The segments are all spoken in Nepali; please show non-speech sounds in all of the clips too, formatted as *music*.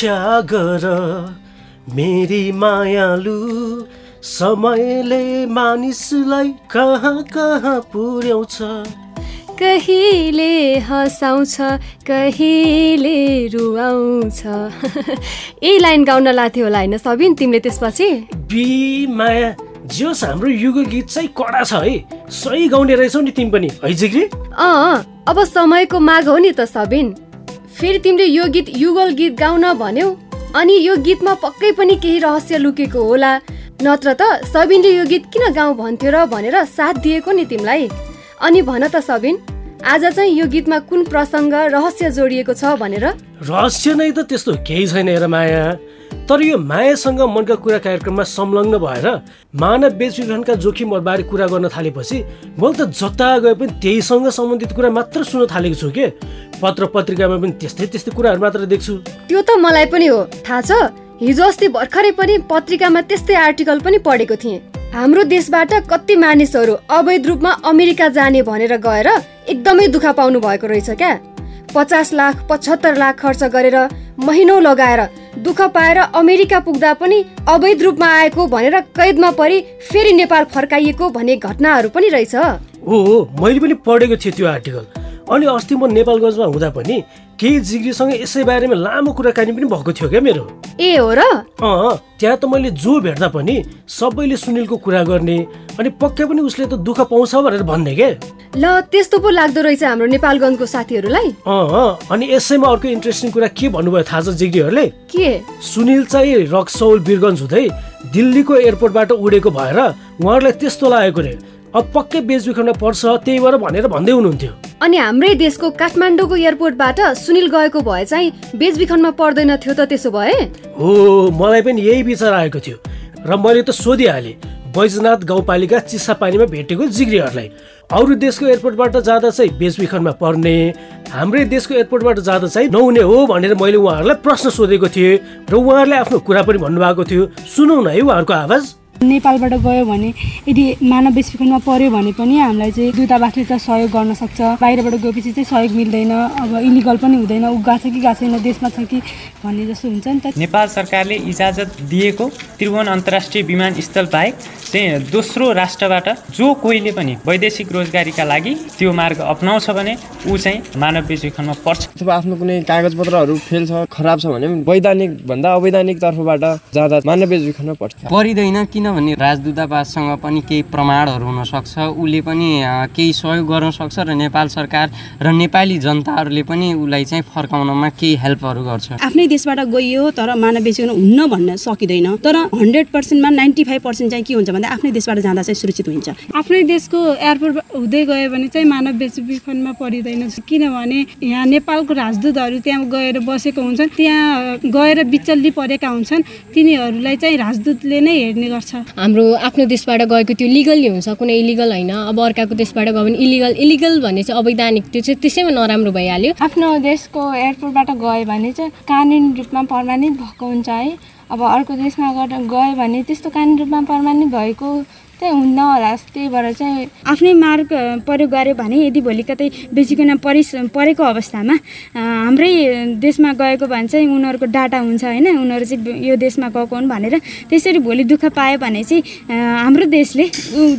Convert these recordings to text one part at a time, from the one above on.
प्रतीक्षा गर मेरी मायालु समयले मानिसलाई कहाँ कहाँ पुर्याउँछ? कहिले हँसाउँछ कहिले रुवाउँछ? *laughs* यही लाइन गाउन लाथ्यो होला होइन सबिन तिमीले त्यसपछि? बी माया जियोस् हाम्रो युग गीत चाहिँ कडा छ है सही गाउने रहेछौ नि तिमी पनि है जिग्री? अँ अब समयको माग हो नि त सबिन। फेरि तिमीले यो गीत युगल गीत गाउन भन्यौ? अनि यो गीतमा पक्कै पनि केही रहस्य लुकेको होला। नत्र त सबिनले यो गीत किन गाउँ भन्थ्यो र भनेर साथ दिएको नि तिमीलाई? अनि भन त सबिन आज चाहिँ यो गीतमा कुन प्रसङ्ग रहस्य जोडिएको छ भनेर? रहस्य नै त त्यस्तो केही छैन माया। तर यो मायासँग मनका कुरा कार्यक्रममा संलग्न भएर मानव बेचबिखनका जोखिमहरूबारे कुरा गर्न थालेपछि मैले त जता गए पनि त्यहीसँग सम्बन्धित कुरा मात्र सुन्न थालेको छु के? पत्र पत्रिकामा पनि त्यस्तै त्यस्तै कुराहरू मात्र देख्छु। त्यो त मलाई पनि हो। थाहा छ हिजो अस्ति भर्खरै पनि पत्रिकामा त्यस्तै आर्टिकल पनि पढेको थिएँ। हाम्रो देशबाट कति मानिसहरू अवैध रूपमा अमेरिका जाने भनेर गएर एकदमै दुःख पाउनु भएको रहेछ क्या? पचास लाख पचहत्तर लाख खर्च गरेर महिनौ लगाएर दुःख पाएर अमेरिका पुग्दा पनि अवैध रूपमा आएको भनेर कैदमा परि फेरि नेपाल फर्काइएको भन्ने घटनाहरू पनि रहेछ। हो मैले पनि पढेको थिएँ त्यो आर्टिकल। अनि अस्ति म नेपालगञ्जमा हुँदा पनि केही जिग्रीसँग यसै बारेमा लामो कुराकानी पनि भएको थियो क्या मेरो। ए हो र? अँ त्यहाँ त मैले जो भेट्दा पनि सबैले सुनिलको कुरा गर्ने अनि पक्कै पनि उसले त दुःख पाउँछ भनेर भन्ने के? ल त्यस्तो पो लाग्दो रहेछ हाम्रो नेपालगञ्जको साथीहरूलाई। अँ अनि यसैमा अर्को इन्ट्रेस्टिङ कुरा के भन्नुभयो थाहा छ जिग्रीहरूले? के? सुनिल चाहिँ रक्सौल वीरगञ्ज हुँदै दिल्लीको एयरपोर्टबाट उडेको भएर उहाँहरूलाई त्यस्तो लागेको रे। अब पक्कै बेचबिखनमा पर्छ त्यही भएर भनेर भन्दै हुनुहुन्थ्यो। अनि हाम्रै देशको काठमाडौँको एयरपोर्टबाट सुनिल गएको भए चाहिँ बेचबिखनमा पर्दैन थियो त त्यसो भए? हो मलाई पनि यही विचार आएको थियो। र मैले त सोधिहालेँ बैजनाथ गाउँपालिका चिसा पानीमा भेटेको जिग्रीहरूलाई। अरू देशको एयरपोर्टबाट जाँदा चाहिँ बेचबिखनमा पर्ने हाम्रै देशको एयरपोर्टबाट जाँदा चाहिँ नहुने हो भनेर मैले उहाँहरूलाई प्रश्न सोधेको थिएँ। र उहाँहरूले आफ्नो कुरा पनि भन्नुभएको थियो। सुनौ न है उहाँहरूको आवाज। नेपालबाट गयो भने यदि मानव बेचबिखनमा पर्यो भने पनि हामीलाई चाहिँ दूतावासले चाहिँ सहयोग गर्न सक्छ। बाहिरबाट गएपछि चाहिँ सहयोग मिल्दैन। अब इलिगल पनि हुँदैन। ऊ गएको छ कि गएको छैन देशमा छ कि भन्ने जस्तो हुन्छ नि त। नेपाल सरकारले इजाजत दिएको त्रिभुवन अन्तर्राष्ट्रिय विमानस्थल बाहेक चाहिँ दोस्रो राष्ट्रबाट जो कोहीले पनि वैदेशिक रोजगारीका लागि त्यो मार्ग अप्नाउँछ भने ऊ चाहिँ मानव बेचबिखनमा पर्छ। अथवा आफ्नो कुनै कागजपत्रहरू फेल छ खराब छ भने पनि वैधानिक भन्दा अवैधानिक तर्फबाट जाँदा मानव बेचबिखनमा पर्छ। परिँदैन किनभने राजदूतावाससँग पनि केही प्रमाणहरू हुनसक्छ उसले पनि केही सहयोग गर्न सक्छ र नेपाल सरकार र नेपाली जनताहरूले पनि उसलाई चाहिँ फर्काउनमा केही हेल्पहरू गर्छ। आफ्नै देशबाट गइयो तर मानव बेचिकन हुन्न भन्न सकिँदैन। तर हन्ड्रेड पर्सेन्टमा नाइन्टी फाइभ पर्सेन्ट चाहिँ के हुन्छ भन्दा आफ्नै देशबाट जाँदा चाहिँ सुरक्षित हुन्छ। आफ्नै देशको एयरपोर्ट हुँदै गयो भने चाहिँ मानव बेचबिखनमा परिँदैन। किनभने यहाँ नेपालको राजदूतहरू त्यहाँ गएर बसेको हुन्छन् त्यहाँ गएर बिचल्ली परेका हुन्छन्। तिनीहरूलाई चाहिँ राजदूतले नै हेर्ने गर्छ। हाम्रो आफ्नो देशबाट गएको त्यो लिगल्ली हुन्छ कुनै इलिगल होइन। अब अर्काको देशबाट गयो भने इलिगल इलिगल भन्ने चाहिँ अवैधानिक त्यो चाहिँ त्यसैमा नराम्रो भइहाल्यो। आफ्नो देशको एयरपोर्टबाट गयो भने चाहिँ कानुनी रूपमा पर्मानेन्ट भएको हुन्छ है। अब अर्को देशमा गएर गयो भने त्यस्तो कानुनी रूपमा पर्मानेन्ट भएको चाहिँ हुन्न होला। त्यही भएर चाहिँ आफ्नै मार्ग प्रयोग गऱ्यो भने यदि भोलि कतै बेचिकन परिस परेको अवस्थामा हाम्रै देशमा गएको भने चाहिँ उनीहरूको डाटा हुन्छ होइन। उनीहरू चाहिँ यो देशमा गएको हुन् भनेर त्यसरी भोलि दुःख पायो भने चाहिँ हाम्रो देशले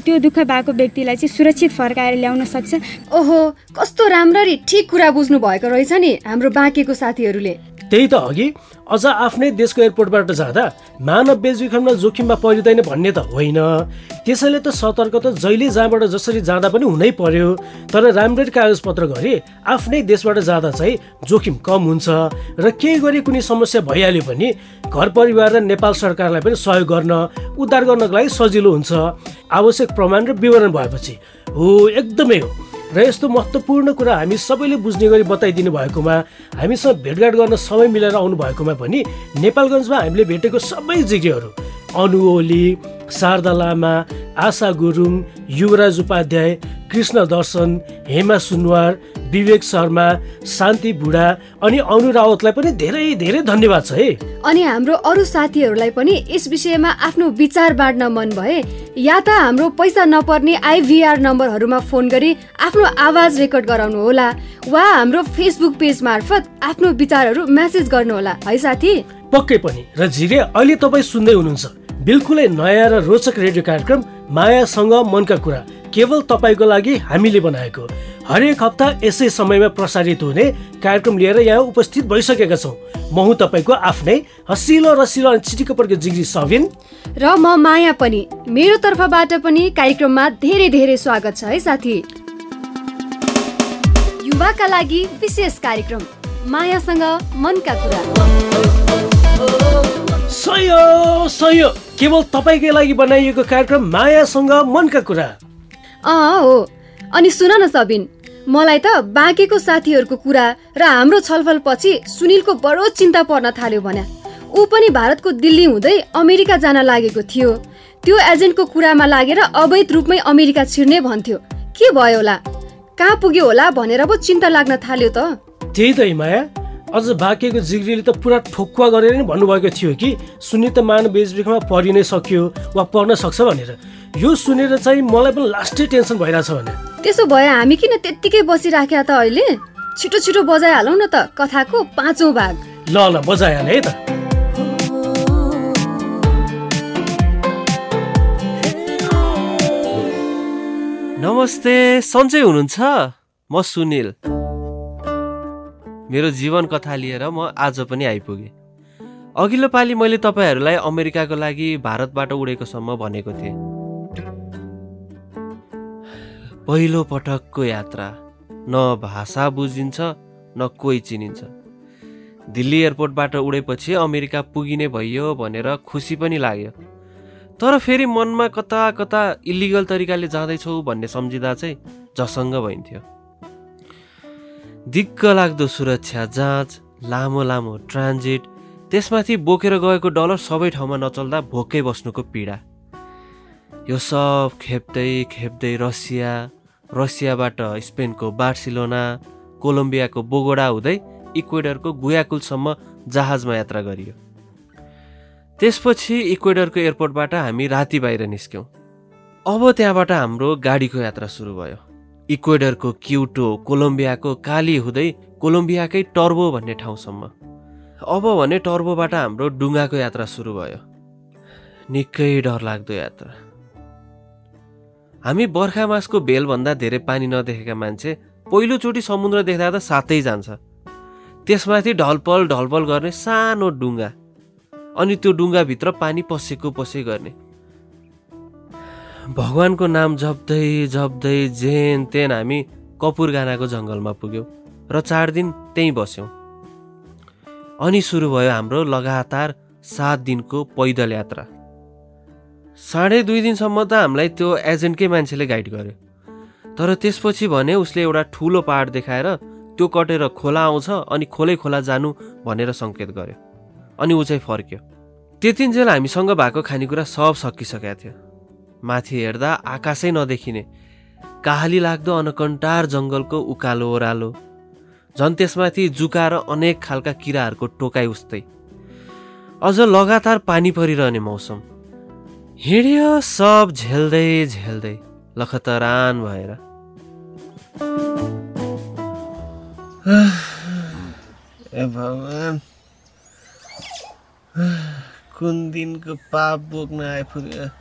त्यो दुःख भएको व्यक्तिलाई चाहिँ सुरक्षित फर्काएर ल्याउन सक्छ। ओहो कस्तो राम्ररी ठिक कुरा बुझ्नु भएको रहेछ नि हाम्रो बाँकेको साथीहरूले। त्यही त अघि अझ आफ्नै देशको एयरपोर्टबाट जाँदा मानव बेचबिखनमा जोखिममा परिँदैन भन्ने त होइन। त्यसैले त सतर्क त जहिले जहाँबाट जसरी जाँदा पनि हुनै पर्यो तर राम्ररी कागजपत्र गरी आफ्नै देशबाट जाँदा चाहिँ जोखिम कम हुन्छ र केही गरी कुनै समस्या भइहाल्यो भने घर परिवार र नेपाल सरकारलाई पनि सहयोग गर्न उद्धार गर्नको लागि सजिलो हुन्छ। आवश्यक प्रमाण र विवरण भएपछि हो एकदमै हो। र यस्तो महत्त्वपूर्ण कुरा हामी सबैले बुझ्ने गरी बताइदिनु भएकोमा हामीसँग भेटघाट गर्न समय मिलेर आउनु भएकोमा पनि नेपालगञ्जमा हामीले भेटेको सबै जिग्रीहरू अनु ओली शारदा लामा आशा गुरुङ युवराज उपाध्याय कृष्ण दर्शन हेमा सुनवार विवेक शर्मा शान्ति बुढा अनि अनु रावतलाई पनि धेरै धेरै धन्यवाद छ है। अनि हाम्रो अरू साथीहरूलाई पनि यस विषयमा आफ्नो विचार बाँड्न मन भए या त हाम्रो पैसा नपर्ने आइभीआर नम्बरहरूमा फोन गरी आफ्नो आवाज रेकर्ड गराउनु होला वा हाम्रो फेसबुक पेज मार्फत आफ्नो विचारहरू म्यासेज गर्नुहोला है साथी? पक्कै पनि र झिरे अहिले तपाईँ सुन्दै हुनुहुन्छ। बिल्कुलै नयाँ र रोचक रेडियो कार्यक्रम मायासँग मनका कुरा केवल तपाईँको लागि हामीले बनाएको। हरेक हप्ता यसै समयमा प्रसारित हुने कार्यक्रम लिएर यहाँ उपस्थित भइसकेका छौँ। म हुँ तपाईँको आफ्नै हसिलो रसिलो अनि चिटिक्क पड्को जिग्री सबिन र म माया पनि। मेरो तर्फबाट पनि कार्यक्रममा धेरै धेरै स्वागत छ है साथी। युवाका लागि विशेष कार्यक्रम मायासँग मनका कुरा। सय सय। केवल तपाईँकै लागि बनाइएको कार्यक्रम मायासँग मनका कुरा। अँ हो। अनि सुन न सबिन मलाई त बाँकेको साथीहरूको कुरा र हाम्रो छलफल पछि सुनिलको बडो चिन्ता पर्न थाल्यो भन्या ऊ पनि भारतको दिल्ली हुँदै अमेरिका जान लागेको थियो। त्यो एजेन्टको कुरामा लागेर अवैध रूपमै अमेरिका छिर्ने भन्थ्यो। के भयो होला? कहाँ पुग्यो होला भनेर पो चिन्ता लाग्न थाल्यो त। त्यही त माया अझ बाँकेको जिग्रीले त पुरा ठोक्वा गरेर नै भन्नुभएको थियो कि सुनि त मानव बेचबिखमा परि नै सक्यो वा पर्न सक्छ भनेर। यो सुनेर चाहिँ मलाई पनि लास्टै टेन्सन भइरहेछ भने। त्यसो भए हामी किन त्यत्तिकै बसिराख्या त अहिले? छिटो छिटो बजाइहालौँ न त कथाको पाँचौँ भाग। ल ल बजाइहाल है त। नमस्ते सन्चै हुनुहुन्छ? म सुनिल। मेरो जीवन कथा लिएर म आज पनि आइपुगेँ। अघिल्लो पालि मैले तपाईँहरूलाई अमेरिकाको लागि भारतबाट उडेको सम्म भनेको थिएँ। पहिलो पटकको यात्रा न भाषा बुझिन्छ न कोही चिनिन्छ। दिल्ली एयरपोर्टबाट उडेपछि अमेरिका पुगिने भइयो भनेर खुसी पनि लाग्यो। तर फेरि मनमा कता कता इलिगल तरिकाले जाँदैछौ भन्ने सम्झिँदा चाहिँ झसङ्ग भइन्थ्यो। दिक्क लाग्दो सुरक्षा जाँच लामो लामो ट्रान्जिट त्यसमाथि बोकेर गएको डलर सबै ठाउँमा नचल्दा भोकै बस्नुको पीडा। यो सब खेप्दै खेप्दै रसिया रसियाबाट स्पेनको बार्सिलोना कोलम्बियाको बोगोडा हुँदै इक्वेडरको गुयाकुलसम्म जहाजमा यात्रा गरियो। त्यसपछि इक्वेडरको एयरपोर्टबाट हामी राति बाहिर निस्क्यौँ। अब त्यहाँबाट हाम्रो गाडीको यात्रा सुरु भयो। इक्वेडरको क्युटो कोलम्बियाको काली हुँदै कोलम्बियाकै टर्बो भन्ने ठाउँसम्म। अब भने टर्बोबाट हाम्रो डुङ्गाको यात्रा सुरु भयो। निकै डरलाग्दो यात्रा। हामी बर्खा मासको भेलभन्दा धेरै पानी नदेखेका मान्छे पहिलोचोटि समुद्र देख्दा त सातै जान्छ। त्यसमाथि ढलपल ढलपल गर्ने सानो डुङ्गा। अनि त्यो डुङ्गाभित्र पानी पसेको पसे गर्ने। भगवान्को नाम जप्दै जप्दै जेन तेन हामी कपुर गानाको जङ्गलमा पुग्यौँ र चार दिन त्यहीँ बस्यौँ। अनि सुरु भयो हाम्रो लगातार सात दिनको पैदल यात्रा। साढे दुई दिनसम्म त हामीलाई त्यो एजेन्टकै मान्छेले गाइड गर्यो। तर त्यसपछि भने उसले एउटा ठुलो पहाड देखाएर त्यो कटेर खोला आउँछ अनि खोलै खोला जानु भनेर सङ्केत गर्यो। अनि ऊ चाहिँ फर्क्यो। त्यतिन्जेल हामीसँग भएको खानेकुरा सब सकिसकेका थियो। माथि हेर्दा आकाशै नदेखिने। काहाली लाग्दो अनकन्टार जङ्गलको उकालो ओह्रालो। झन् त्यसमाथि जुका र अनेक खालका किराहरूको टोकाइ उस्तै। अझ लगातार पानी परिरहने मौसम। हिँड्यो सब झेल्दै झेल्दै लखतरान भएर। ए भगवान्। कुन दिनको पाप बोक्न आइपुग्यो?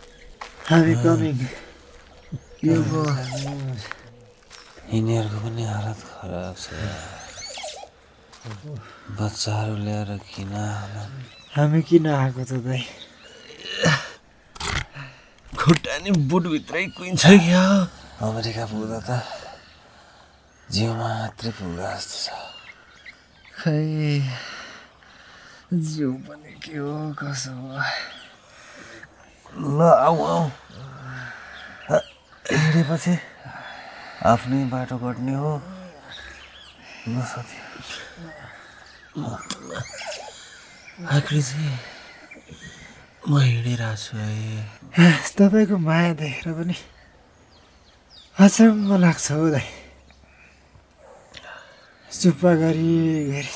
हामी कमिङ यो भयो यिनीहरूको पनि हालत खराब छ। बच्चाहरू ल्याएर किन हामी किन आएको त दाइ? खुट्टा नि बुटभित्रै कुहिन्छ क्या? अमेरिका पुग्दा त जिउ मात्रै पुग्ला जस्तो छ। खै जिउ पनि के हो कसो हो? ल आऊ आऊ। हिँडेपछि आफ्नै बाटो कट्ने हो। ल साथी। आकृति म हिँडिरहेको छु है तपाईँको माया देखेर पनि अचम्म लाग्छ हौ दाइ। चुप्पा गरी गरी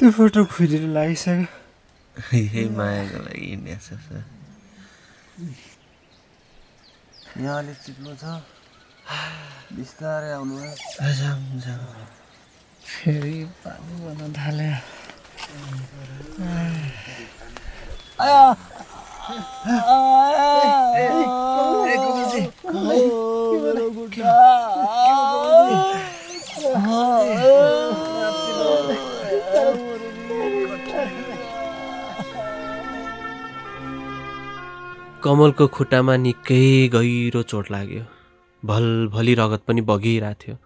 त्यो फोटो खुलिनु लागिसक्यो। मायाको लागि हिँडेको छ सर। यहाँ अलिक चिप्लो छ बिस्तारै आउनु फेरि पानी बन्न थाल्यो कमलको खुट्टामा निकै गहिरो चोट लाग्यो। भलभली रगत पनि बगिरहेको थियो।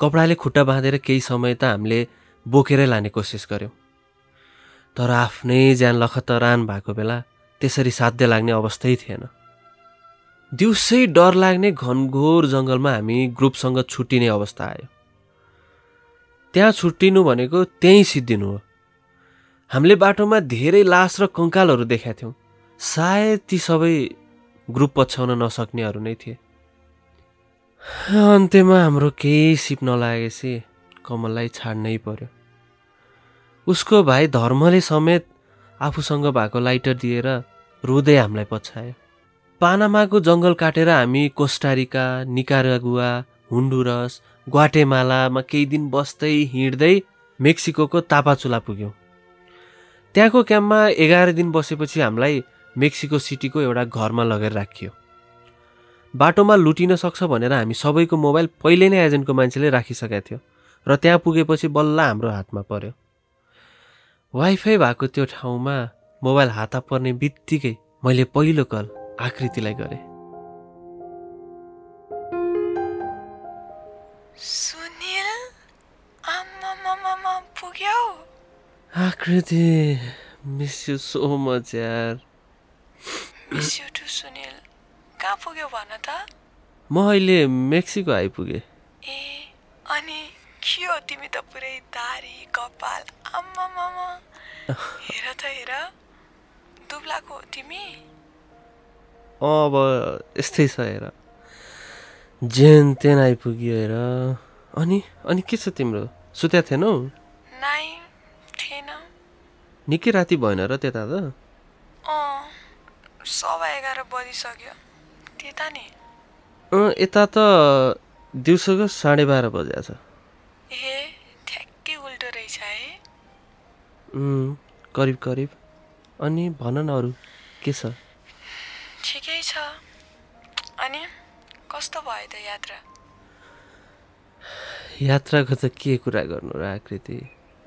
कपडाले खुट्टा बाँधेर केही समय त हामीले बोकेरै लाने कोसिस गऱ्यौँ तर आफ्नै ज्यान लखतरान भएको बेला त्यसरी साध्य लाग्ने अवस्थै थिएन। दिउँसै डर लाग्ने घनघोर जङ्गलमा हामी ग्रुपसँग छुट्टिने अवस्था आयो। त्यहाँ छुट्टिनु भनेको त्यहीँ सिद्धिनु हो। हामीले बाटोमा धेरै लास र कङ्कालहरू देखाएको थियौँ। सायद ती सबै ग्रुप पछ्याउन नसक्नेहरू नै थिए। अन्त्यमा हाम्रो केही सिप नलागेपछि कमललाई छाड्नै पर्यो। उसको भाइ धर्मले समेत आफूसँग भएको लाइटर दिएर रुँदै हामीलाई पछ्यायो। पानामाको जङ्गल काटेर हामी कोस्टारिका निकारागुवा हुन्डुरस ग्वाटेमालामा केही दिन बस्दै हिँड्दै मेक्सिको तापाचुला पुग्यौँ। त्यहाँको क्याम्पमा एघार दिन बसेपछि हामीलाई मेक्सिको सिटीको एउटा घरमा लगेर राखियो। बाटोमा लुटिन सक्छ भनेर हामी सबैको मोबाइल पहिले नै एजेन्टको मान्छेले राखिसकेको थियो र त्यहाँ पुगेपछि बल्ल हाम्रो हातमा पर्यो। वाइफाई भएको त्यो ठाउँमा मोबाइल हात पर्ने बित्तिकै मैले पहिलो कल आकृतिलाई गरेँ। Aakriti miss you so much यार। मिस यु टु सुनिल कहाँ पुग्यौ भन त? म अहिले मेक्सिको आइपुगेँ। ए अनि के हो तिमी त पुरै दारी कपाल आम्मामामा? हेर त हेर। दुब्लाको हो तिमी? अँ अब यस्तै छ हेर। जेन तेन आइपुग्यो हेर। अनि अनि के छ तिम्रो? सुत्या थिएनौ? नाइ थिएन। निकै राति भएन र त्यता त? अँ। सवा एघार बजिसक्यो। त्यता नि? यता त दिउँसोको साढे बाह्र बजा छ। ए ठ्याक्कै उल्टो रहेछ है। करिब करिब। अनि भन न अरू के छ? ठिकै छ। अनि कस्तो भयो त यात्रा? यात्राको त के कुरा गर्नु र आकृति?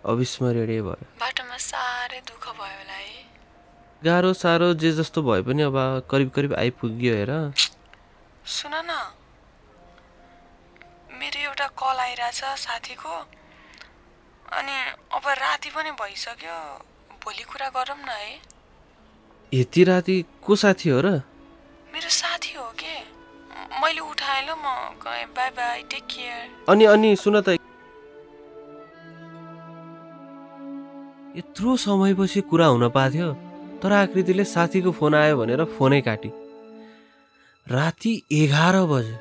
अविस्मरणीय भयो। बाटोमा साह्रै दुःख भयो होला है। गाह्रो साह्रो जे जस्तो भए पनि अब करिब करिब आइपुग्यो हेर। सुन न। मेरो एउटा कल आइरहेछ साथीको। अनि अब राति पनि भइसक्यो। भोलि कुरा गरौँ न है। यति राति को साथी हो र? मेरो साथी हो के? मैले उठाएँ ल म। गएँ बाई बाई टेक केयर अनि अनि सुन त। यत्रो समयपछि कुरा हुन पाथ्यो। तर आकृतिले साथीको फोन आयो भनेर फोनै काटी। राति एघार बजे।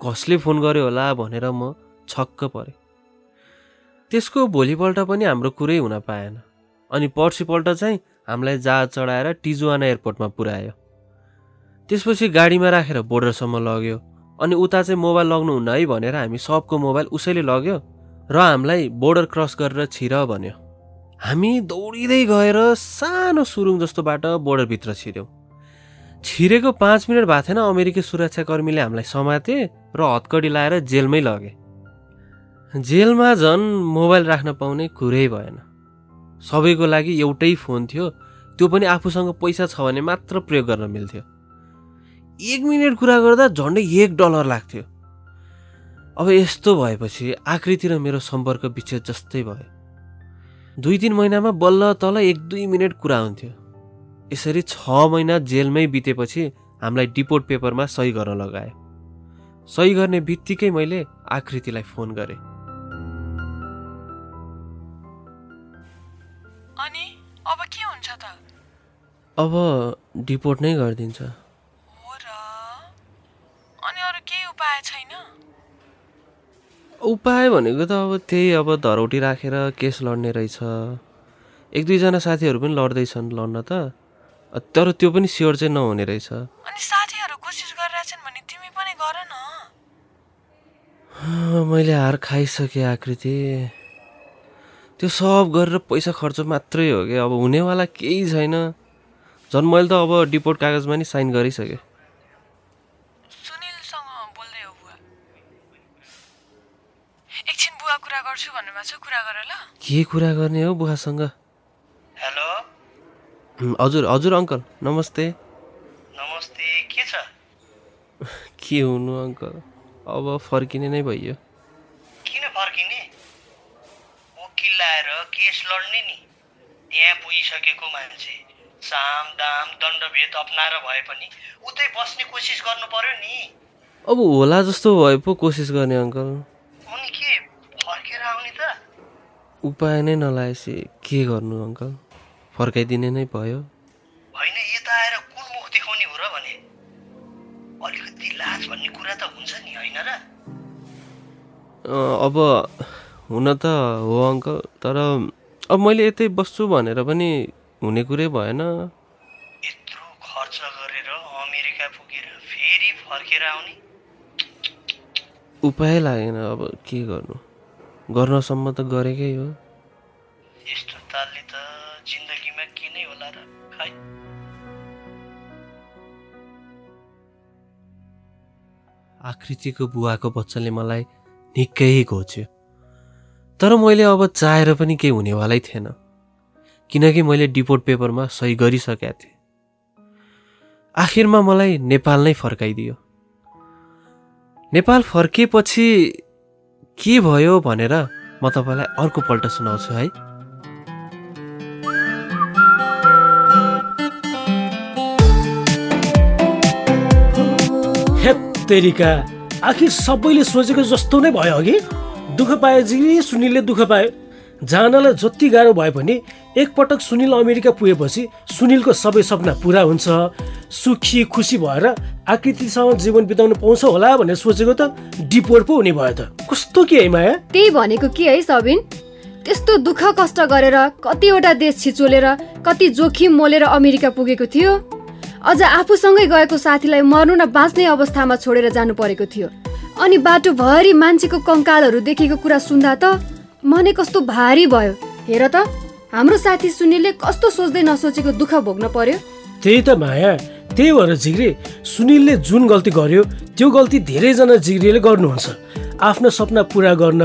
कसले फोन गर्यो होला भनेर म छक्क परेँ। त्यसको भोलिपल्ट पनि हाम्रो कुरै हुन पाएन। अनि पर्सिपल्ट चाहिँ हामीलाई जहाज चढाएर टिजुवाना एयरपोर्टमा पुऱ्यायो त्यसपछि गाडीमा राखेर बोर्डरसम्म लग्यो। अनि उता चाहिँ मोबाइल लग्नु हुन्न है भनेर हामी सबको मोबाइल उसैले लग्यो र हामीलाई बोर्डर क्रस गरेर छिर भन्यो। हामी दौडिँदै गएर सानो सुरुङ जस्तो बाटो बोर्डरभित्र छिर्यौँ। छिरेको पाँच मिनट भएको थिएन अमेरिकी सुरक्षाकर्मीले हामीलाई समाते र हतकडी लाएर जेलमै लगे। जेलमा झन् मोबाइल राख्न पाउने कुरै भएन। सबैको लागि एउटै फोन थियो त्यो पनि आफूसँग पैसा छ भने मात्र प्रयोग गर्न मिल्थ्यो। एक मिनट कुरा गर्दा झन्डै एक डलर लाग्थ्यो। अब यस्तो भएपछि आकृति र मेरो सम्पर्क विच्छेद जस्तै भयो। दुई तिन महिनामा बल्ल तल एक दुई मिनट कुरा हुन्थ्यो। यसरी छ महिना जेलमै बितेपछि हामीलाई डिपोर्ट पेपरमा सही गर्न लगायो सही गर्ने बित्तिकै मैले आकृतिलाई फोन गरेँ। अनि अब के हुन्छ त? अब डिपोर्ट नै गरिदिन्छ। हो र। अनि अरू केही उपाय छैन? उपाय भनेको त अब त्यही अब धरौटी राखेर केस लड्ने रहेछ। एक दुईजना साथीहरू पनि लड्दैछन् लड्न त। तर त्यो पनि स्योर चाहिँ नहुने रहेछ। अनि साथीहरू कोसिस गरिरहेछन् भने तिमी पनि गर न। मैले हार खाइसकेँ आकृति। त्यो सब गरेर पैसा खर्च मात्रै हो कि? अब हुनेवाला केही छैन। झन् मैले त अब डिपोर्ट कागजमा नि साइन गरिसकेँ सुनिलसँग बोल्दै हो बुवा एकछिन बुवा कुरा गर्छु भन्नुभएको छ कुरा गर ल। के कुरा गर्ने हो बुवासँग हेलो? हजुर हजुर अङ्कल नमस्ते। नमस्ते के छ? *laughs* के हुनु अङ्कल? अब फर्किने नै भइयो। किन फर्किने? वकिल लाएर केस लड्ने नि। त्यहाँ पुगिसकेको मान्छे साम दाम दण्डभेद अप्नाएर भए पनि उतै बस्ने कोसिस गर्नु पर्यो नि। अब होला जस्तो भए पो कोसिस गर्ने अङ्कल। अनि के? फर्केर आउने त। उपाय नै नलाएपछि के गर्नु अङ्कल? फर्काइदिने नै भयो। होइन यता आएर कुन मुख देखाउने हो र भने? अलिकति लाज भन्ने कुरा त हुन्छ नि होइन र? अब हुन त हो अङ्कल तर अब मैले यतै बस्छु भनेर पनि हुने कुरै भएन। यत्रो खर्च गरेर अमेरिका पुगेर फेरि फर्केर आउने? उपाय लागेन अब के गर्नु? गर्नसम्म त गरेकै हो। यस्तो तालले त जिन्दगीमा के नै होला र खै? आकृतिको बुवाको बच्चाले मलाई निकै घोच्यो। तर मैले अब चाहेर पनि केही हुनेवालै थिएन। किनकि मैले डिपोर्ट पेपरमा सही गरिसकेका थिएँ। आखिरमा मलाई नेपाल नै फर्काइदियो। नेपाल फर्किएपछि के भयो भनेर म तपाईँलाई अर्को पल्ट सुनाउँछु है। हेत्तेरिका आखिर सबैले सोचेको जस्तो नै भयो अघि। दुःख पाए जिग्री सुनिलले दुःख पायो। जानलाई जति गाह्रो भए पनि एकपटक सुनिल अमेरिका पुगेपछि सुनिलको सबै सपना पुरा हुन्छ। सुखी खुसी भएर आकृतिसँग जीवन बिताउनु पाउँछ होला भनेर सोचेको त डिपोर्ट पो हुने भयो त। कस्तो के है माया? त्यही भनेको के है सबिन? त्यस्तो दुःख कष्ट गरेर कतिवटा देश छिचोलेर कति जोखिम मोलेर अमेरिका पुगेको थियो। अझ आफूसँगै गएको साथीलाई मर्नु न बाँच्ने अवस्थामा छोडेर जानु परेको थियो। अनि बाटोभरि मान्छेको कङ्कालहरू देखेको कुरा सुन्दा त मनै कस्तो भारी भयो। हेर त। हाम्रो साथी सुनिलले कस्तो सोच्दै नसोचेको दुःख भोग्न पर्यो? त्यही त माया। त्यही भएर जिग्री सुनिलले जुन गल्ती गर्यो त्यो गल्ती धेरैजना जिग्रीले गर्नुहुन्छ। आफ्नो सपना पुरा गर्न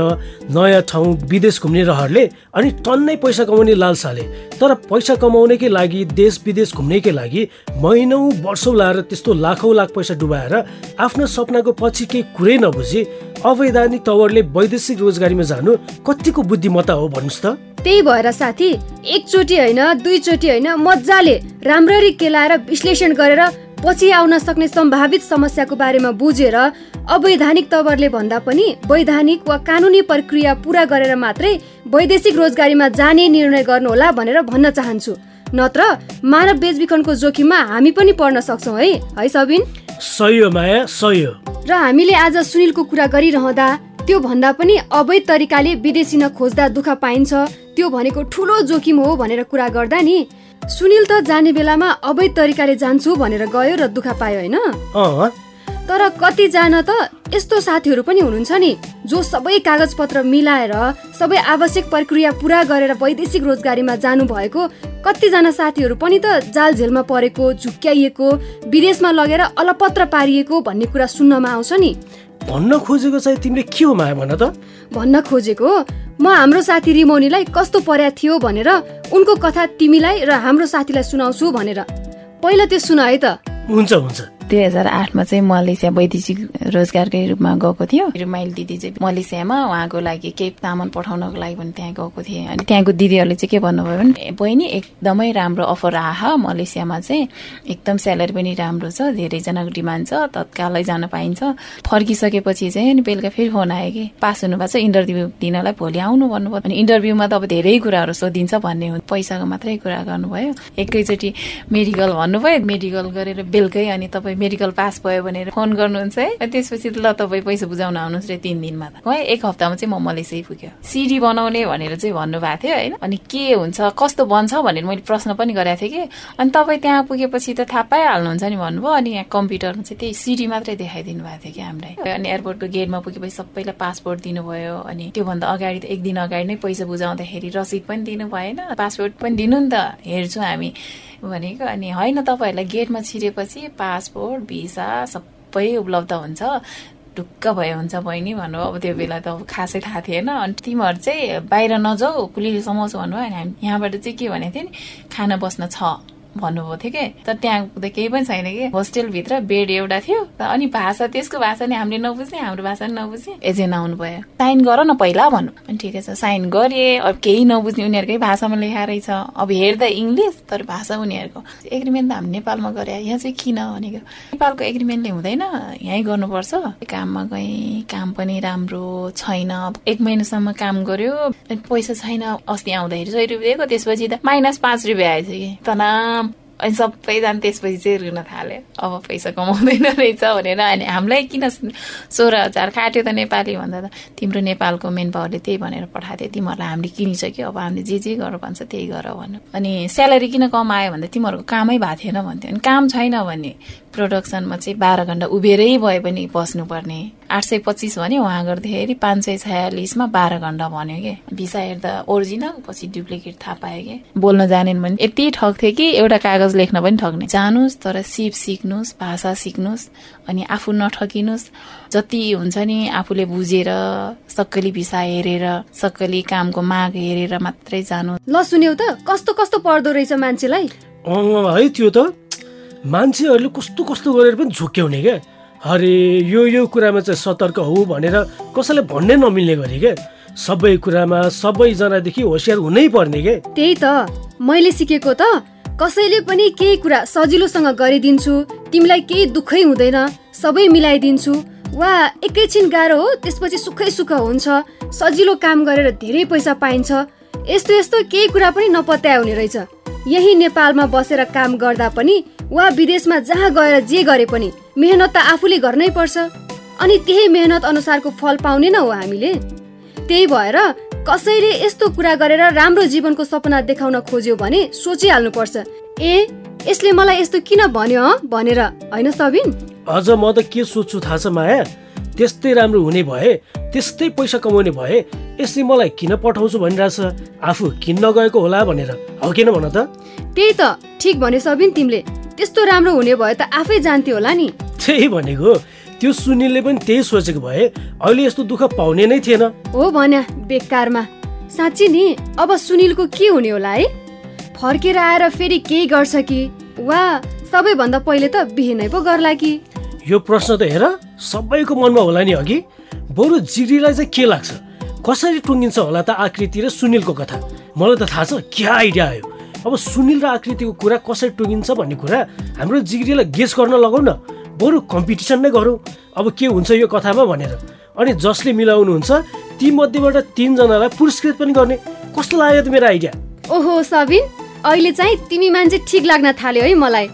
नयाँ ठाउँ विदेश घुम्ने रहरले अनि टन्नै पैसा कमाउने लालसाले। तर पैसा कमाउनेकै लागि देश विदेश घुम्नेकै लागि महिनौ वर्षौँ लाएर त्यस्तो लाखौँ लाख पैसा डुबाएर आफ्नो सपनाको पछि केही कुरै नबुझी अवैधानिक तवरले वैदेशिक रोजगारीमा जानु कतिको बुद्धिमत्ता हो भन्नुहोस् त। त्यही भएर साथी एकचोटि होइन दुईचोटि होइन मजाले राम्ररी केलाएर विश्लेषण गरेर पछि आउन सक्ने सम्भावित समस्याको बारेमा बुझेर अवैधानिक तवरले भन्दा पनि वैधानिक वा कानुनी प्रक्रिया पुरा गरेर मात्रै वैदेशिक रोजगारीमा जाने निर्णय गर्नुहोला भनेर भन्न चाहन्छु। नत्र मानव बेचबिखनको जोखिममा हामी पनि पर्न सक्छौँ है। है सबिन? सही हो माया सही हो। र हामीले आज सुनिलको कुरा गरिरहँदा त्यो भन्दा पनि अवैध तरिकाले विदेशी खोज्दा दुःख पाइन्छ। त्यो भनेको ठुलो जोखिम हो भनेर कुरा गर्दा नि सुनिल त जाने बेलामा अवैध तरिकाले जान्छु भनेर गयो र दुःख पायो होइन? तर कतिजना त यस्तो साथीहरू पनि हुनुहुन्छ नि जो सबै कागजपत्र मिलाएर सबै आवश्यक प्रक्रिया पुरा गरेर वैदेशिक रोजगारीमा जानु भएको कतिजना साथीहरू पनि त जाल झेलमा परेको झुक्क्याइएको विदेशमा लगेर अलपत्र पारिएको भन्ने कुरा सुन्नमा आउँछ नि। भन्न खोजेको चाहिँ तिमीले के हो माया भन त? भन्न खोजेको? म हाम्रो साथी रिमोनीलाई कस्तो पर्या थियो भनेर उनको कथा तिमीलाई र हाम्रो साथीलाई सुनाउँछु भनेर। पहिला त्यो सुन है त। हुन्छ हुन्छ। दुई हजार आठमा चाहिँ मलेसिया वैदेशिक रोजगारकै रूपमा गएको थियो। मेरो माइल दिदी चाहिँ मलेसियामा उहाँको लागि केही तामान पठाउनको लागि पनि त्यहाँ गएको थिएँ। अनि त्यहाँको दिदीहरूले चाहिँ के भन्नुभयो भने बहिनी एकदमै राम्रो अफर आह मलेसियामा चाहिँ एकदम स्यालेरी पनि राम्रो छ धेरैजनाको डिमान्ड छ तत्कालै जान पाइन्छ। फर्किसकेपछि चाहिँ अनि बेलुका फेरि फोन आयो कि पास हुनुभएको छ इन्टरभ्यू दिनलाई भोलि आउनु भन्नुभयो। अनि इन्टरभ्यूमा त अब धेरै कुराहरू सोधिन्छ भन्ने हो। पैसाको मात्रै कुरा गर्नुभयो। एकैचोटि मेडिकल भन्नुभयो। मेडिकल गरेर बेलुकै अनि तपाईँ मेडिकल पास भयो भनेर फोन गर्नुहुन्छ है। त्यसपछि ल तपाईँ पैसा बुझाउन आउनुहोस् रे तिन दिनमा त। है एक हप्तामा चाहिँ म मलेसिया पुग्यो। सिडी बनाउने भनेर चाहिँ भन्नुभएको थियो होइन? अनि के हुन्छ कस्तो बन्छ भनेर मैले प्रश्न पनि गरेको थिएँ कि। अनि तपाईँ त्यहाँ पुगेपछि त थाहा पाइहाल्नुहुन्छ नि भन्नुभयो। अनि यहाँ कम्प्युटरमा चाहिँ त्यही सिडी मात्रै देखाइदिनु भएको थियो कि हामीलाई। अनि एयरपोर्टको गेटमा पुगेपछि सबैलाई पासपोर्ट दिनुभयो। अनि त्योभन्दा अगाडि त एक दिन अगाडि नै पैसा बुझाउँदाखेरि रसिद पनि दिनु भएन। पासपोर्ट पनि दिनु नि त। हेर्छौँ हामी। भनेको अनि होइन तपाईँहरूलाई गेटमा छिरेपछि पासपोर्ट भिसा सबै उपलब्ध हुन्छ। ढुक्क भयो हुन्छ बहिनी भन्नु अब त्यो बेला त अब खासै थाहा थिएन। अनि तिमीहरू चाहिँ बाहिर नजाऊ पुलिस समाउँछु भन्नुभयो। अनि हामी यहाँबाट चाहिँ के भनेको थियो नि खाना बस्न छ। भन्नुभएको थियो कि? तर त्यहाँ त केही पनि छैन कि? होस्टेलभित्र बेड एउटा थियो। अनि भाषा त्यसको भाषा नि हामीले नबुझ्ने हाम्रो भाषा नि नबुझ्ने। एजेन्ट आउनु भयो साइन गर न पहिला भन्नु। अनि ठिकै छ साइन गरेँ। अब केही नबुझ्ने उनीहरूकै भाषामा लेखा रहेछ। अब हेर्दा इङ्ग्लिस तर भाषा उनीहरूको। एग्रिमेन्ट त हामी नेपालमा गरे। यहाँ चाहिँ किन भनेको? नेपालको एग्रिमेन्टले हुँदैन। यहीँ गर्नुपर्छ। काममा गएँ। काम पनि राम्रो छैन। एक महिनासम्म काम गर्यो पैसा छैन। अस्ति आउँदाखेरि सय रुपियाँ दिएको। त्यसपछि त माइनस पाँच रुपियाँ आएछ कि। तनाम अनि सबैजना त्यसपछि चाहिँ रुन थाल्यो अब पैसा कमाउँदैन *laughs* रहेछ भनेर अनि हामीलाई किन सोह्र हजार काट्यो त नेपाली भन्दा त? तिम्रो नेपालको मेन पावरले त्यही भनेर पठाएको थियो। तिमीहरूलाई हामीले किनिसक्यो। अब हामीले जे जे गर भन्छ त्यही गर भन्नु अनि स्यालेरी किन कम आयो भन्दा तिमीहरूको कामै भएको थिएन भन्थ्यो। अनि काम छैन भने प्रोडक्सनमा चाहिँ बाह्र घन्टा उभिएरै भए पनि बस्नुपर्ने। आठ सय पच्चिस भन्यो उहाँ गर्दाखेरि पाँच सय छयालिसमा बाह्र घन्टा भन्यो कि। भिसा हेर्दा ओरिजिनल पछि डुप्लिकेट थाहा पायो कि। बोल्न जानेन भने यति ठग थियो कि एउटा कागज लेख्न पनि ठग्ने जानुहोस् तर सिप सिक्नुहोस् भाषा सिक्नुहोस् अनि आफू नठकिनुहोस् जति हुन्छ नि आफूले बुझेर सक्कली भिसा हेरेर सक्कली कामको माग हेरेर मात्रै जानु ल सुन्यौ त कस्तो कस्तो पर्दो रहेछ मान्छेलाई? है त्यो त। मान्छेहरूले कस्तो कस्तो गरेर पनि झुक्क्याउने क्या अरे यो यो कुरामा चाहिँ सतर्क हो भनेर कसैलाई भन्नै नमिल्ने गरे क्या सबै कुरामा सबैजनादेखि होसियार हुनै पर्ने के? त्यही त। मैले सिकेको त। कसैले पनि केही कुरा सजिलोसँग गरिदिन्छु तिमीलाई केही दुःखै हुँदैन सबै मिलाइदिन्छु। वा एकैछिन गाह्रो हो त्यसपछि सुखै सुख हुन्छ। सजिलो काम गरेर धेरै पैसा पाइन्छ। यस्तो यस्तो केही कुरा पनि नपत्याउने रहेछ। यही नेपालमा बसेर काम गर्दा पनि वा विदेशमा जहाँ गएर जे गरे पनि मेहनत त आफूले गर्नै पर्छ। अनि त्यही मेहनत अनुसारको फल पाउने न हो हामीले। त्यही भएर कसैले यस्तो कुरा गरेर राम्रो जीवनको सपना देखाउन खोज्यो भने सोचिहाल्नुपर्छ। ए यसले मलाई यस्तो किन भन्यो भनेर। होइन सबिन? अझ म त के सोध्छु थाहा छ माया? त्यस्तै राम्रो हुने भए त्यस्तै पैसा कमाउने भए यसले मलाई किन पठाउँछु भनिरहेछ? आफू किन्न गएको होला भनेर। हो किन भन त? त्यही त। ठिक भन्यो सबिन तिमीले। त्यस्तो राम्रो हुने भए त आफै जान्थ्यो होला नि। त्यही भनेको। त्यो सुनिलले पनि त्यही सोचेको भए अहिले यस्तो दुःख पाउने नै थिएन। हो भन्या बेकारमा। साँच्ची नि अब सुनिलको के हुने होला है? फर्केर आएर फेरि केही गर्छ कि? वा सबैभन्दा पहिले त बिहे नै पो गर्ला कि? यो प्रश्न त हेर। सबैको मनमा होला नि अघि? बरु जिरीलाई चाहिँ के लाग्छ? कसरी टुङ्गिन्छ होला त आकृति र सुनिलको कथा? मलाई त थाहा छ क्या आइडिया आयो? अब सुनिल र आकृतिको कुरा कसरी टुङ्गिन्छ भन्ने कुरा हाम्रो जिग्रीलाई गेस गर्न लगाउ न बरु कम्पिटिसन नै गरौँ। अब के हुन्छ यो कथामा भनेर। अनि जसले मिलाउनुहुन्छ ती मध्येबाट तिनजनालाई पुरस्कृत पनि गर्ने। कस्तो लाग्यो त मेरो आइडिया? ओहो सबिन अहिले चाहिँ तिमी मान्छे ठिक लाग्न थाल्यो है मलाई।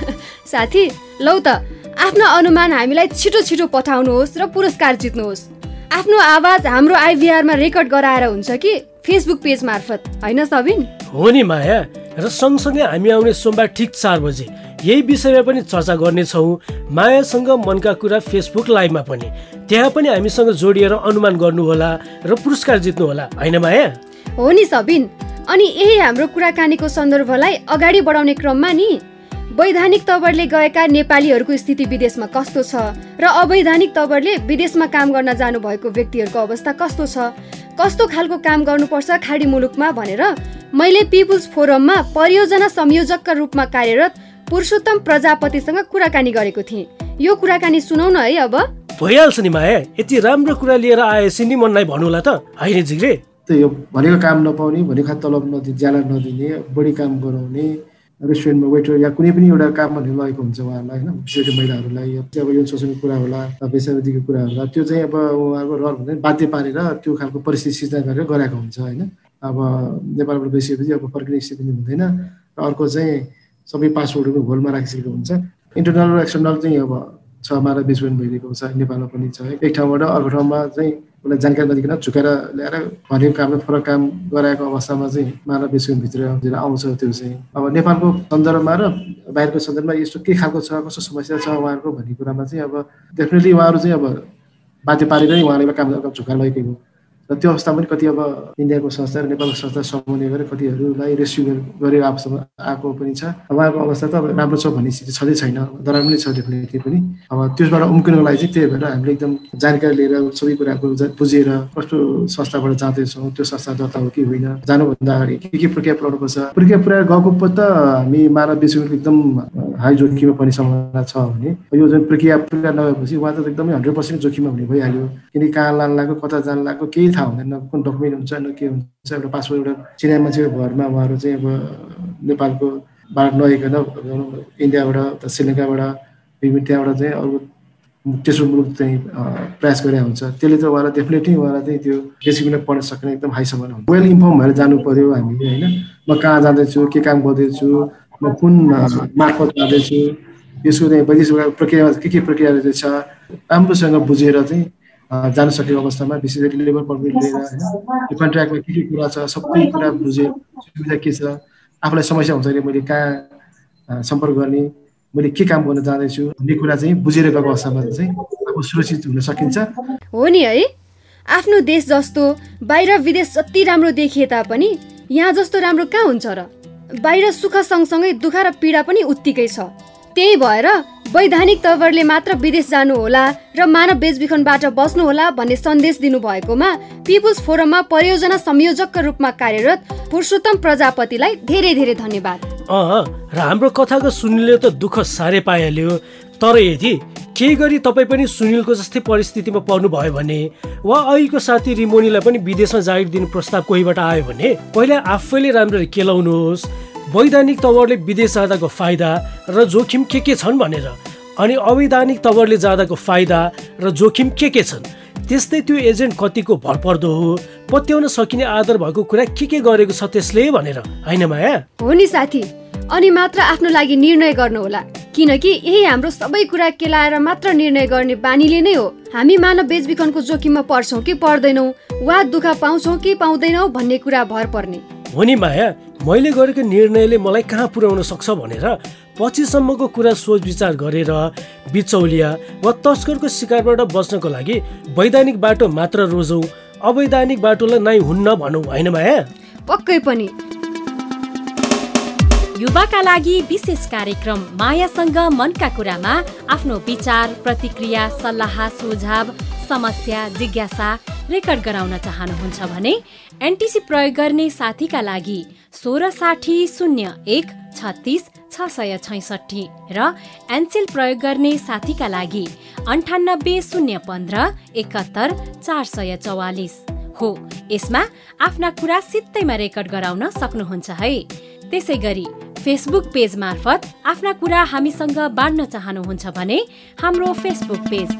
*laughs* साथी लौ त। आफ्नो अनुमान हामीलाई छिटो छिटो पठाउनुहोस् र पुरस्कार जित्नुहोस्। आफ्नो आवाज हाम्रो आइभीआरमा रेकर्ड गराएर हुन्छ कि फेसबुक पेज मार्फत होइन सबिन? हो नि माया र सँगसँगै हामी आउने सोमबार ठिक चार बजे यही विषयमा पनि चर्चा गर्नेछौँ। मायासँग मनका कुरा फेसबुक लाइभमा पनि। त्यहाँ पनि हामीसँग जोडिएर अनुमान गर्नुहोला र पुरस्कार जित्नु होला होइन माया? हो नि सबिन। अनि यही हाम्रो कुराकानीको सन्दर्भलाई अगाडि बढाउने क्रममा नि। वैधानिक तवरले गएका नेपालीहरूको स्थिति विदेशमा कस्तो छ? र अवैधानिक तवरले विदेशमा काम गर्न जानु भएको व्यक्तिहरूको अवस्था कस्तो छ? कस्तो खालको काम गर्नुपर्छ खाडी मुलुकमा भनेर मैले पिपुल्स फोरममा परियोजना संयोजकका रूपमा कार्यरत पुरुषोत्तम प्रजापतिसँग कुराकानी गरेको थिएँ। यो कुराकानी सुनाउन है अब। भइहाल्छ नि माया यति राम्रो कुरा लिएर आएपछि नि मनलाई भन्नुला त। होइन जिग्रे। त्यही हो भनेको काम नपाउने भनेको तलब नदिने ज्याला नदिने बढी काम गराउने रेस्टुरेन्टमा वेटर या कुनै पनि एउटा काम भन्ने लगेको हुन्छ उहाँहरूलाई होइन? विशेष महिलाहरूलाई अब यौन शोषणको कुरा होला बेसावधीको कुरा होला त्यो चाहिँ अब उहाँहरूको रहर भन्दा बाध्य पारेर त्यो खालको परिस्थिति सिर्जना गरेर गराएको हुन्छ होइन? अब नेपालबाट गइसकेपछि अब फर्किने स्थिति पनि हुँदैन। र अर्को चाहिँ सबै पासपोर्टहरू होलमा राखिसकेको हुन्छ। इन्टरनल र एक्सटर्नल चाहिँ अब छ मारा बेचबिखन भइरहेको छ नेपालमा पनि छ एक ठाउँबाट अर्को ठाउँमा चाहिँ उसलाई जानकारी नदिकन झुकेर ल्याएर भनेको कामले फरक काम गराएको अवस्थामा चाहिँ मानव बेचबिखनभित्र आउँछ त्यो चाहिँ। अब नेपालको सन्दर्भमा र बाहिरको सन्दर्भमा यस्तो के खालको छ कस्तो समस्या छ उहाँहरूको भन्ने कुरामा चाहिँ अब डेफिनेटली उहाँहरू चाहिँ अब बाध्य पारेरै उहाँले काम झुकाएर लगेको र त्यो अवस्थामा पनि कति अब इन्डियाको संस्था र नेपालको संस्था समन्वय गरेर कतिहरूलाई रेस्क्यु गरेर अवस्थामा आएको पनि छ। उहाँको अवस्था त अब राम्रो छ भन्ने स्थिति छँदै छैन। पनि छ डेफिनेटली पनि अब त्यसबाट उम्किनको लागि चाहिँ त्यही भएर हामीले एकदम जानकारी लिएर सबै कुराको बुझेर कस्तो संस्थाबाट जाँदैछौँ त्यो संस्था दर्ता हो कि होइन जानुभन्दा अगाडि के के प्रक्रिया पुऱ्याउनुपर्छ। प्रक्रिया पुऱ्याएर गएको त हामी मानव एकदम हाई जोखिममा पर्ने सम्भावना छ भने यो जुन प्रक्रिया पुरा नगएपछि उहाँ त एकदमै हन्ड्रेड पर्सेन्ट जोखिममा हुने भइहाल्यो। किनकि कहाँ लान लाग्यो कता जान लाग्यो केही थाहा हुँदैन। कुन डकुमेन्ट हुन्छ न के हुन्छ एउटा पासपोर्ट एउटा चिना मान्छेको भरमा उहाँहरू चाहिँ अब नेपालको बाट नआइकन इन्डियाबाट श्रीलङ्काबाट विभिन्न त्यहाँबाट चाहिँ अरू तेस्रो मुलुक चाहिँ प्रयास गरेर हुन्छ। त्यसले चाहिँ उहाँलाई डेफिनेटली उहाँलाई चाहिँ त्यो बेसिकमा पढ्न सक्ने एकदम हाई सम्भावना हुन्छ। वेल इन्फर्म भएर जानु पर्यो हामीले होइन? म कहाँ जाँदैछु के काम गर्दैछु म कुन मार्फत जाँदैछु यसको चाहिँ वैदेशिक प्रक्रिया के के प्रक्रिया रहेछ राम्रोसँग बुझेर चाहिँ जान सकेको अवस्थामा विशेष गरी लेबर पर्मिट लिएर होइन कन्ट्र्याक्टमा के के कुरा छ सबै कुरा बुझेँ सुविधा के छ आफूलाई समस्या हुन्छ भने मैले कहाँ सम्पर्क गर्ने मैले के काम गर्न जाँदैछु भन्ने कुरा चाहिँ बुझेर गएको अवस्थामा चाहिँ आफू सुरक्षित हुन सकिन्छ। हो नि है। आफ्नो देश जस्तो बाहिर विदेश जति राम्रो देखिए तापनि यहाँ जस्तो राम्रो कहाँ हुन्छ र? बाहिर सुख सँगसँगै दुःख र पीडा पनि उत्तिकै छ। त्यही भएर वैधानिक तवरले मात्र विदेश जानु होला र मानव बेचबिखनबाट बस्नु होला भन्ने सन्देश दिनुभएकोमा पिपुल्स फोरममा परियोजना संयोजकका रूपमा कार्यरत पुरुषोत्तम प्रजापतिलाई धेरै धेरै धन्यवाद। र हाम्रो कथाको सुनिलले त दुःख साह्रै पाइहाल्यो। तर यदि केही गरी तपाईँ पनि सुनिलको जस्तै परिस्थितिमा पर्नु भयो भने वा अहिलेको साथी रिमोनीलाई पनि विदेशमा जागिर दिने प्रस्ताव कोहीबाट आयो भने पहिला आफैले राम्ररी केलाउनुहोस्। वैधानिक तवरले विदेश जाँदाको फाइदा र जोखिम के के छन् भनेर अनि अवैधानिक तवरले जाँदाको फाइदा र जोखिम के के छन्? त्यस्तै त्यो एजेन्ट कतिको भरपर्दो हो? पत्याउन सकिने आधार भएको कुरा के के गरेको छ त्यसले भनेर होइन माया? हो नि साथी अनि मात्र आफ्नो लागि निर्णय गर्नुहोला। किनकि यही हाम्रो सबै कुरा केलाएर मात्र निर्णय गर्ने बानीले नै हो। हामी मानव बेचबिखनको जोखिममा पर्छौँ कि पर्दैनौँ वा दुःख पाउँछौँ कि पाउँदैनौँ भन्ने कुरा भर पर्ने। हो नि माया मैले गरेको निर्णयले मलाई कहाँ पुर्याउन सक्छ भनेर पछिसम्मको कुरा सोच विचार गरेर बिचौलिया वा तस्करको शिकारबाट बच्नको लागि वैधानिक बाटो मात्र रोजौँ अवैधानिक बाटोलाई नै हुन्न भनौँ होइन माया? पक्कै पनि। युवाका लागि विशेष कार्यक्रम मायासँग मनका कुरामा आफ्नो विचार प्रतिक्रिया सल्लाह सुझाव समस्या जिज्ञासा रेकर्ड गराउन चाहनुहुन्छ भने एनटिसी प्रयोग गर्ने साथीका लागि सोह्र साठी शून्य एक छत्तिस छ सय छैसठी र एनसेल प्रयोग गर्ने साथीका लागि अन्ठानब्बे शून्य पन्ध्र एकहत्तर चार सय चौवालिस हो। यसमा आफ्ना कुरा सित्तैमा रेकर्ड गराउन सक्नुहुन्छ है। त्यसै गरी फेसबुक पेज मार्फत आफ्ना कुरा हामीसँग बाँड्न चाहनुहुन्छ भने हाम्रो Facebook page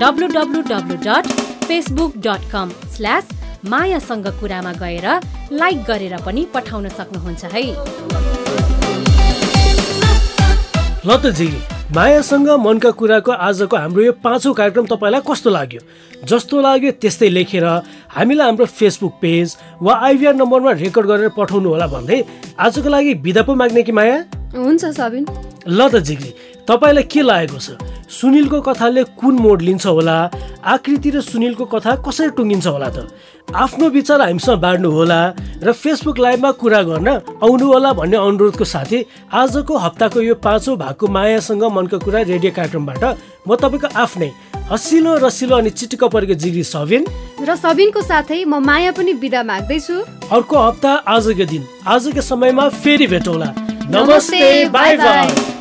W W W dot facebook dot com slash मायासँग कुरामा गएर लाइक गरेर पनि पठाउन सक्नुहुन्छ है। ल त जी मायासँग मनका कुराको आजको हाम्रो यो पाँचौँ कार्यक्रम तपाईँलाई कस्तो लाग्यो? जस्तो लाग्यो त्यस्तै लेखेर हामीलाई हाम्रो फेसबुक पेज वा आइभीआर नम्बरमा रेकर्ड गरेर पठाउनु होला भन्दै आजको लागि बिदा पो माग्ने कि माया? हुन्छ सबिन। ल त जिग्री तपाईँलाई के लागेको छ? सुनिलको कथाले कुन मोड लिन्छ होला? आकृति र सुनिलको कथा कसरी टुङ्गिन्छ होला त? आफ्नो विचार हामीसँग बाँड्नु होला र फेसबुक लाइभमा कुरा गर्न आउनु होला भन्ने अनुरोधको साथै आजको हप्ताको यो पाँचौँ भागको मायासँग मनको कुरा रेडियो कार्यक्रमबाट म तपाईँको आफ्नै हसिलो रसिलो अनि चिटिक्क परेको जिग्री सबिन र सबिनको साथै म माया पनि बिदा माग्दैछु। अर्को हप्ता आजको दिन आजको समयमा फेरि भेटौँला। नमस्ते बाई बाई